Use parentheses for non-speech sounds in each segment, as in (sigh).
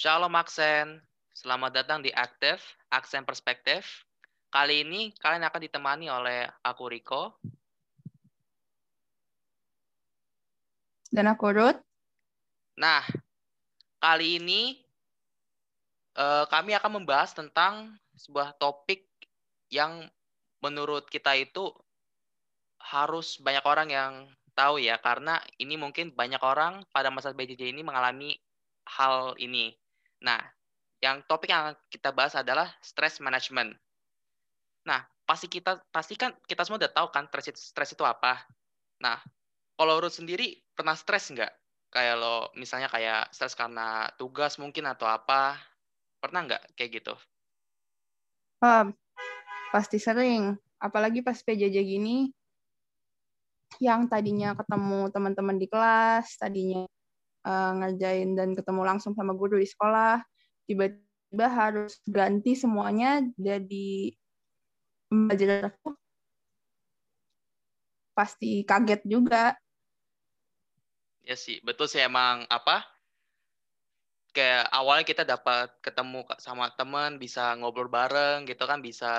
Shalom Aksen, selamat datang di Aktif, Aksen Perspektif. Kali ini kalian akan ditemani oleh aku Riko. Dan aku Ruth. Nah, kali ini eh, kami akan membahas tentang sebuah topik yang menurut kita itu harus banyak orang yang tahu ya, karena ini mungkin banyak orang pada masa BJJ ini mengalami hal ini. Nah, yang topik yang kita bahas adalah stress management. Nah, pasti kita pasti kan kita semua udah tahu kan stres itu, stres itu apa. Nah, kalau Ruth sendiri pernah stres nggak? Kayak lo misalnya kayak stres karena tugas mungkin atau apa? Pernah nggak kayak gitu? Um, pasti sering. Apalagi pas PJJ gini, yang tadinya ketemu teman-teman di kelas, tadinya uh, ngerjain dan ketemu langsung sama guru di sekolah, tiba-tiba harus ganti semuanya jadi belajar pasti kaget juga. Ya sih, betul sih emang apa? Kayak awalnya kita dapat ketemu sama teman, bisa ngobrol bareng gitu kan, bisa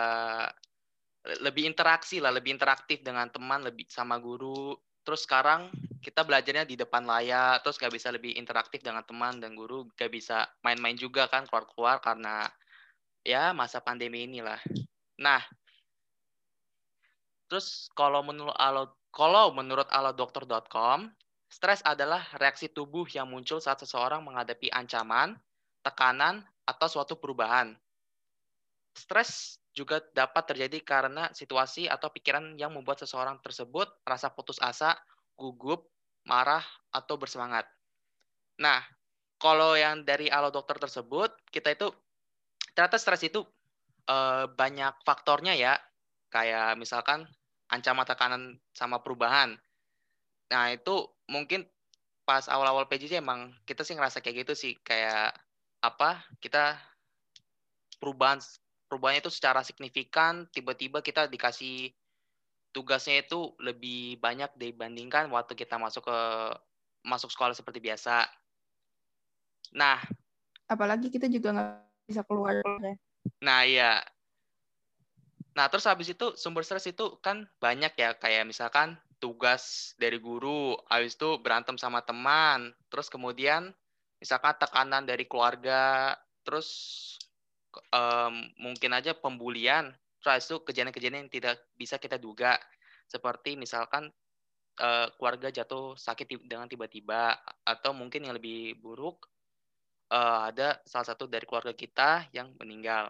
lebih interaksi lah, lebih interaktif dengan teman, lebih sama guru. Terus sekarang kita belajarnya di depan layar, terus gak bisa lebih interaktif dengan teman dan guru, gak bisa main-main juga kan keluar-keluar karena ya masa pandemi inilah. Nah, terus kalau menurut alo, kalau menurut alodokter.com, stres adalah reaksi tubuh yang muncul saat seseorang menghadapi ancaman, tekanan, atau suatu perubahan. Stres juga dapat terjadi karena situasi atau pikiran yang membuat seseorang tersebut rasa putus asa, gugup, marah, atau bersemangat. Nah, kalau yang dari alo dokter tersebut, kita itu ternyata stres itu e, banyak faktornya ya, kayak misalkan ancaman tekanan sama perubahan. Nah, itu mungkin pas awal-awal PJJ emang kita sih ngerasa kayak gitu sih, kayak apa kita perubahan perubahannya itu secara signifikan tiba-tiba kita dikasih tugasnya itu lebih banyak dibandingkan waktu kita masuk ke masuk sekolah seperti biasa. Nah, apalagi kita juga nggak bisa keluar. Nah, iya. Nah, terus habis itu sumber stres itu kan banyak ya, kayak misalkan tugas dari guru, habis itu berantem sama teman, terus kemudian misalkan tekanan dari keluarga, terus um, mungkin aja pembulian, itu kejadian-kejadian yang tidak bisa kita duga, seperti misalkan uh, keluarga jatuh sakit dengan tiba-tiba, atau mungkin yang lebih buruk uh, ada salah satu dari keluarga kita yang meninggal.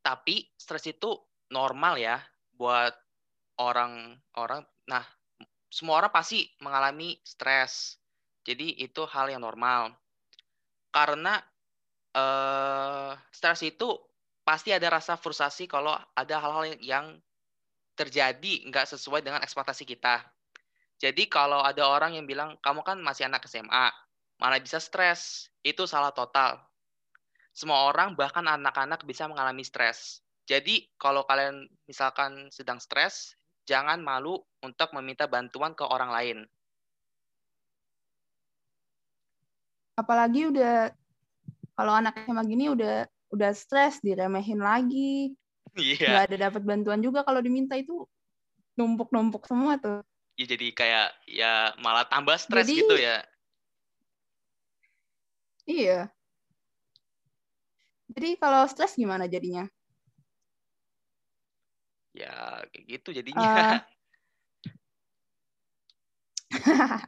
Tapi stres itu normal ya buat orang-orang. Nah, semua orang pasti mengalami stres. Jadi itu hal yang normal. Karena uh, stres itu pasti ada rasa frustasi kalau ada hal-hal yang terjadi nggak sesuai dengan ekspektasi kita. Jadi kalau ada orang yang bilang kamu kan masih anak SMA, mana bisa stres, itu salah total. Semua orang bahkan anak-anak bisa mengalami stres. Jadi kalau kalian misalkan sedang stres, jangan malu untuk meminta bantuan ke orang lain. Apalagi udah kalau anak SMA gini udah udah stres diremehin lagi Iya. Gak ada dapat bantuan juga kalau diminta itu numpuk-numpuk semua tuh. Iya jadi kayak ya malah tambah stres jadi, gitu ya. Iya. Jadi kalau stres gimana jadinya? Ya kayak gitu jadinya. Uh, (laughs) (laughs)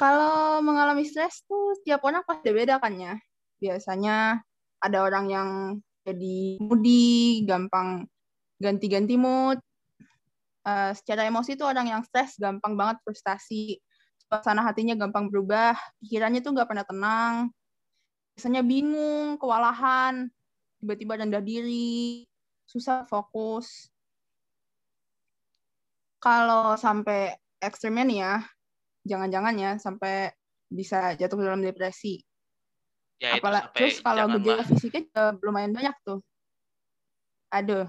kalau mengalami stres tuh setiap orang pasti beda kan ya biasanya ada orang yang jadi moody, gampang ganti-ganti mood. Uh, secara emosi itu orang yang stres gampang banget frustasi, suasana hatinya gampang berubah, pikirannya tuh nggak pernah tenang, biasanya bingung, kewalahan, tiba-tiba rendah diri, susah fokus. Kalau sampai ekstrimnya nih ya, jangan-jangan ya sampai bisa jatuh dalam depresi. Ya, Apalagi terus kalau gejala fisiknya juga lumayan banyak tuh. Aduh.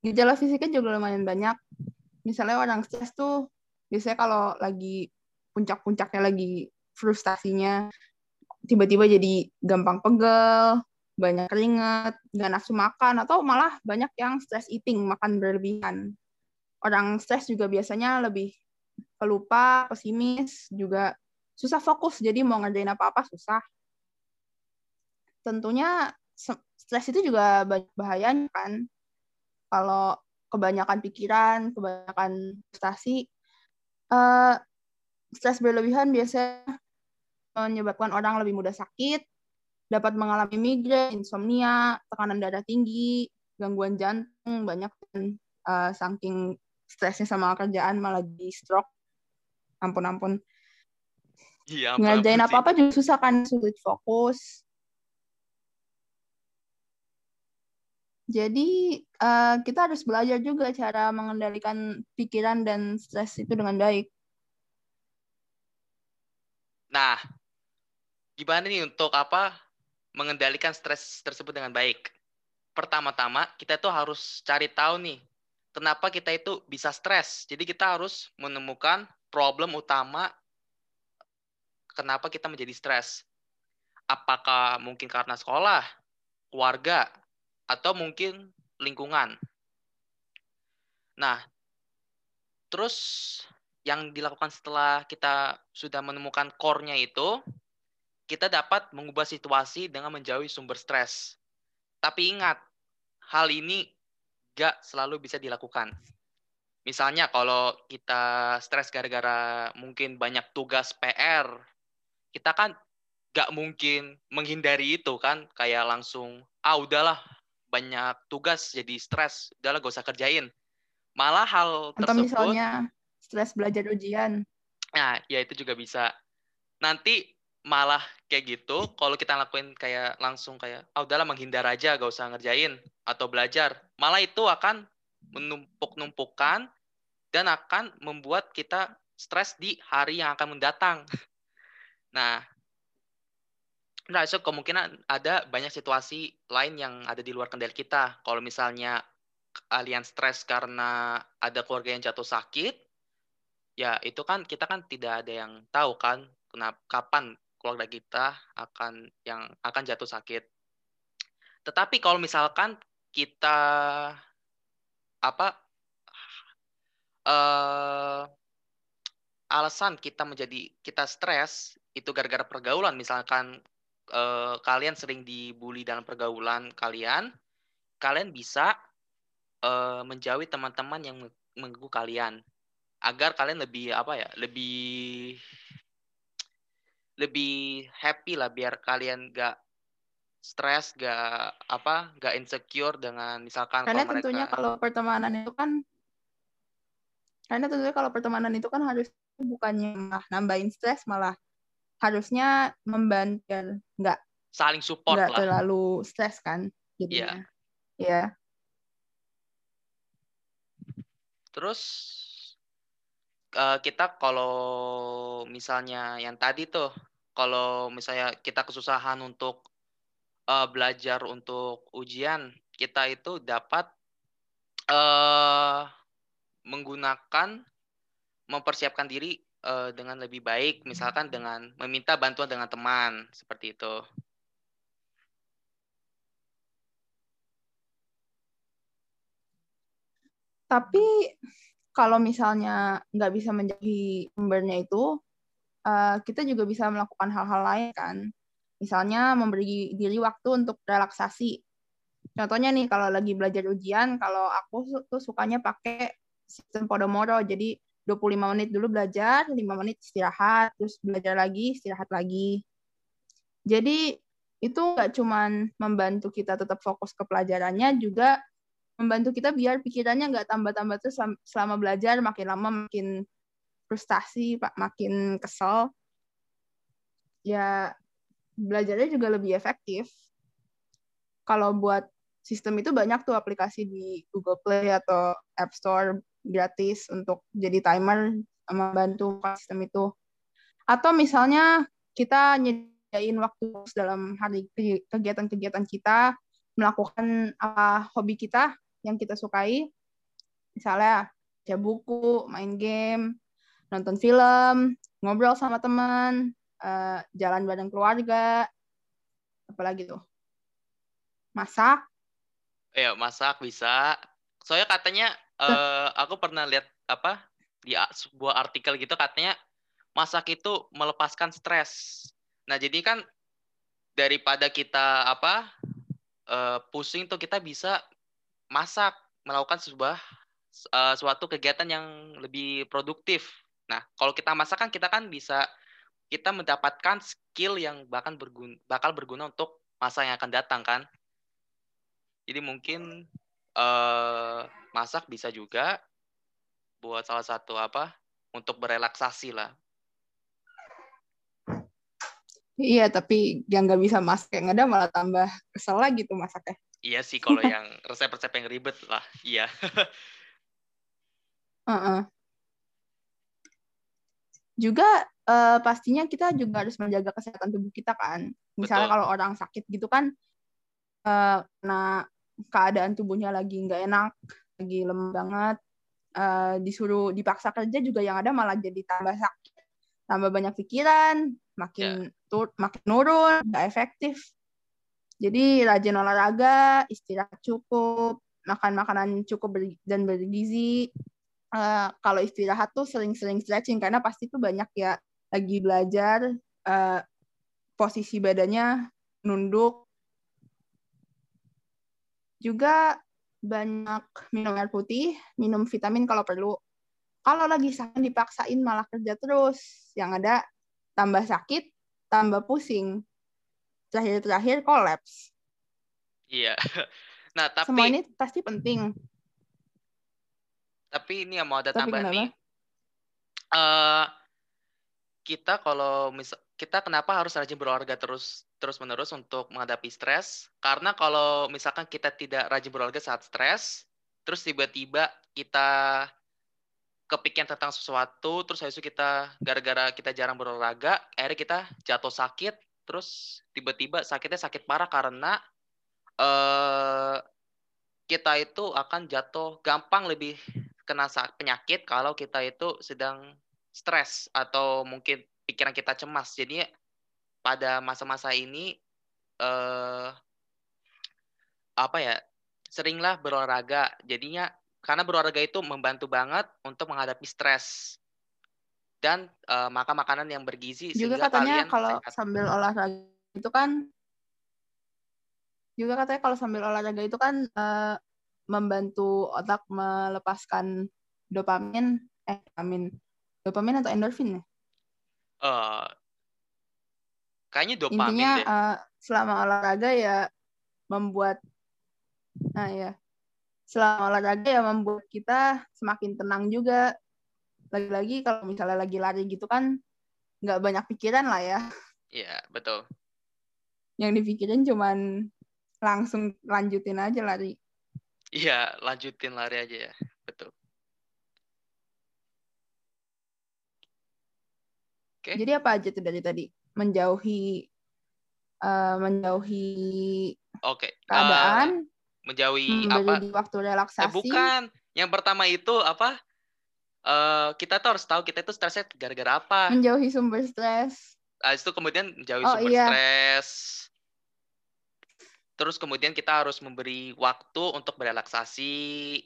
Gejala fisiknya juga lumayan banyak. Misalnya orang stres tuh biasanya kalau lagi puncak-puncaknya lagi frustasinya tiba-tiba jadi gampang pegel, banyak keringat, nggak nafsu makan, atau malah banyak yang stress eating, makan berlebihan. Orang stres juga biasanya lebih pelupa, pesimis, juga susah fokus, jadi mau ngerjain apa-apa susah. Tentunya stres itu juga bahayanya kan. Kalau kebanyakan pikiran, kebanyakan frustasi, uh, stres berlebihan biasanya menyebabkan orang lebih mudah sakit, dapat mengalami migrain, insomnia, tekanan darah tinggi, gangguan jantung, banyak uh, saking stresnya sama kerjaan malah di stroke. Ampun-ampun. Iya, Ngerjain apa-apa juga susah kan, sulit fokus. Jadi uh, kita harus belajar juga cara mengendalikan pikiran dan stres itu dengan baik. Nah, gimana nih untuk apa mengendalikan stres tersebut dengan baik? Pertama-tama kita tuh harus cari tahu nih kenapa kita itu bisa stres. Jadi kita harus menemukan problem utama kenapa kita menjadi stres. Apakah mungkin karena sekolah, keluarga, atau mungkin lingkungan. Nah, terus yang dilakukan setelah kita sudah menemukan core-nya itu, kita dapat mengubah situasi dengan menjauhi sumber stres. Tapi ingat, hal ini gak selalu bisa dilakukan. Misalnya kalau kita stres gara-gara mungkin banyak tugas PR, kita kan gak mungkin menghindari itu kan, kayak langsung, ah udahlah banyak tugas jadi stres, udahlah gak usah kerjain. Malah hal Atau tersebut... misalnya stres belajar ujian. Nah, ya itu juga bisa. Nanti malah kayak gitu, kalau kita lakuin kayak langsung kayak, ah udahlah menghindar aja, gak usah ngerjain atau belajar. Malah itu akan menumpuk-numpukan dan akan membuat kita stres di hari yang akan mendatang. (laughs) Nah, nah so kemungkinan ada banyak situasi lain yang ada di luar kendali kita. Kalau misalnya kalian stres karena ada keluarga yang jatuh sakit, ya itu kan kita kan tidak ada yang tahu kan kenapa kapan keluarga kita akan yang akan jatuh sakit. Tetapi kalau misalkan kita apa uh, alasan kita menjadi kita stres itu gara-gara pergaulan misalkan uh, kalian sering dibully dalam pergaulan kalian kalian bisa uh, menjauhi teman-teman yang mengganggu kalian. Agar kalian lebih apa ya lebih lebih happy lah biar kalian gak stres gak apa gak insecure dengan misalkan karena kalau tentunya mereka... kalau pertemanan itu kan karena tentunya kalau pertemanan itu kan harus bukannya malah nambahin stres malah harusnya membantu nggak saling support nggak terlalu stres kan jadinya yeah. ya yeah. terus uh, kita kalau misalnya yang tadi tuh, kalau misalnya kita kesusahan untuk uh, belajar untuk ujian, kita itu dapat uh, menggunakan mempersiapkan diri uh, dengan lebih baik, misalkan dengan meminta bantuan dengan teman seperti itu. Tapi kalau misalnya nggak bisa menjadi sumbernya itu, uh, kita juga bisa melakukan hal-hal lain kan. Misalnya memberi diri waktu untuk relaksasi. Contohnya nih kalau lagi belajar ujian, kalau aku tuh sukanya pakai sistem Pomodoro. Jadi 25 menit dulu belajar, 5 menit istirahat, terus belajar lagi, istirahat lagi. Jadi itu nggak cuma membantu kita tetap fokus ke pelajarannya, juga membantu kita biar pikirannya nggak tambah-tambah terus selama belajar makin lama makin frustasi pak makin kesel ya belajarnya juga lebih efektif kalau buat sistem itu banyak tuh aplikasi di Google Play atau App Store gratis untuk jadi timer sama bantu sistem itu atau misalnya kita nyediain waktu dalam hari kegiatan-kegiatan kita melakukan uh, hobi kita yang kita sukai. Misalnya baca buku, main game, nonton film, ngobrol sama teman, uh, jalan bareng keluarga, apalagi tuh masak. Ya masak bisa. Soalnya katanya uh, aku pernah lihat apa di sebuah artikel gitu katanya masak itu melepaskan stres. Nah jadi kan daripada kita apa uh, pusing tuh kita bisa masak melakukan sebuah uh, suatu kegiatan yang lebih produktif. Nah kalau kita masak kan kita kan bisa kita mendapatkan skill yang bahkan berguna, bakal berguna untuk masa yang akan datang kan. Jadi mungkin uh, masak bisa juga buat salah satu apa untuk berelaksasi lah Iya, tapi yang nggak bisa masak yang ada malah tambah kesel lagi tuh masaknya. Iya sih, kalau yang (laughs) resep-resep yang ribet lah, iya. (laughs) uh -uh. Juga uh, pastinya kita juga harus menjaga kesehatan tubuh kita kan. Misalnya Betul. kalau orang sakit gitu kan, uh, nah keadaan tubuhnya lagi nggak enak, lagi lemah banget, uh, disuruh dipaksa kerja juga yang ada malah jadi tambah sakit, tambah banyak pikiran, makin yeah. tur makin nurun, nggak efektif. Jadi rajin olahraga, istirahat cukup, makan makanan cukup ber dan bergizi. Uh, kalau istirahat tuh sering-sering stretching karena pasti tuh banyak ya lagi belajar uh, posisi badannya nunduk. Juga banyak minum air putih, minum vitamin kalau perlu. Kalau lagi sakit dipaksain malah kerja terus, yang ada tambah sakit, tambah pusing. Terakhir-terakhir kolaps. Iya. (laughs) Nah, tapi semua ini pasti penting. Tapi ini yang mau ada tambah nih. Uh, kita kalau misal kita kenapa harus rajin berolahraga terus terus menerus untuk menghadapi stres? Karena kalau misalkan kita tidak rajin berolahraga saat stres, terus tiba-tiba kita kepikiran tentang sesuatu terus habis itu kita gara-gara kita jarang berolahraga akhirnya kita jatuh sakit terus tiba-tiba sakitnya sakit parah karena uh, kita itu akan jatuh gampang lebih kena penyakit kalau kita itu sedang stres atau mungkin pikiran kita cemas jadi pada masa-masa ini uh, apa ya seringlah berolahraga jadinya karena berolahraga itu membantu banget untuk menghadapi stres dan uh, makan makanan yang bergizi juga katanya kalau sehat. sambil olahraga itu kan juga katanya kalau sambil olahraga itu kan uh, membantu otak melepaskan dopamin eh dopamin dopamin atau endorfin ya? Uh, kayaknya dopamin intinya deh. Uh, selama olahraga ya membuat nah ya selama olahraga ya membuat kita semakin tenang juga. Lagi-lagi kalau misalnya lagi lari gitu kan nggak banyak pikiran lah ya. Iya, betul. Yang dipikirin cuman langsung lanjutin aja lari. Iya, lanjutin lari aja ya. Betul. Oke. Jadi apa aja tuh dari tadi? Menjauhi uh, menjauhi Oke. keadaan, uh, menjauhi apa? Di waktu relaksasi. Eh, bukan. Yang pertama itu apa? Uh, kita tuh harus tahu kita itu stresnya gara-gara apa. Menjauhi sumber stres. Nah, itu kemudian menjauhi oh, sumber iya. stres. Terus kemudian kita harus memberi waktu untuk berelaksasi.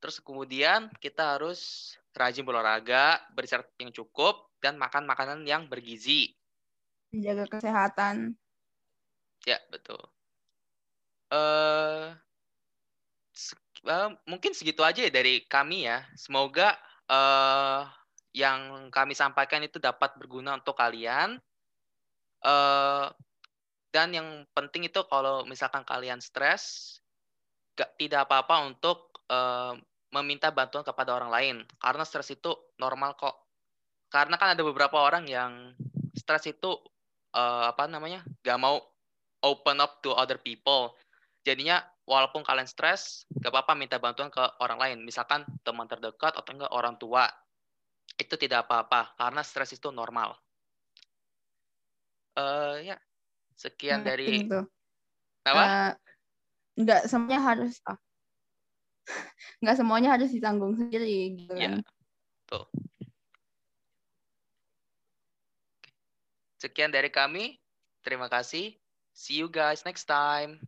Terus kemudian kita harus rajin berolahraga, beristirahat yang cukup, dan makan makanan yang bergizi. Menjaga kesehatan. Ya, betul. Uh, uh, mungkin segitu aja ya dari kami ya. Semoga uh, yang kami sampaikan itu dapat berguna untuk kalian. Uh, dan yang penting itu kalau misalkan kalian stres, gak, tidak apa-apa untuk uh, meminta bantuan kepada orang lain. Karena stres itu normal kok. Karena kan ada beberapa orang yang stres itu uh, apa namanya, gak mau open up to other people. Jadinya walaupun kalian stres, gak apa-apa minta bantuan ke orang lain. Misalkan teman terdekat atau enggak orang tua. Itu tidak apa-apa, karena stres itu normal. Uh, ya, sekian hmm, dari... Itu. Apa? Uh, enggak semuanya harus... (laughs) Oh. enggak semuanya harus ditanggung sendiri. Gitu ya, kan? tuh. Sekian dari kami. Terima kasih. See you guys next time.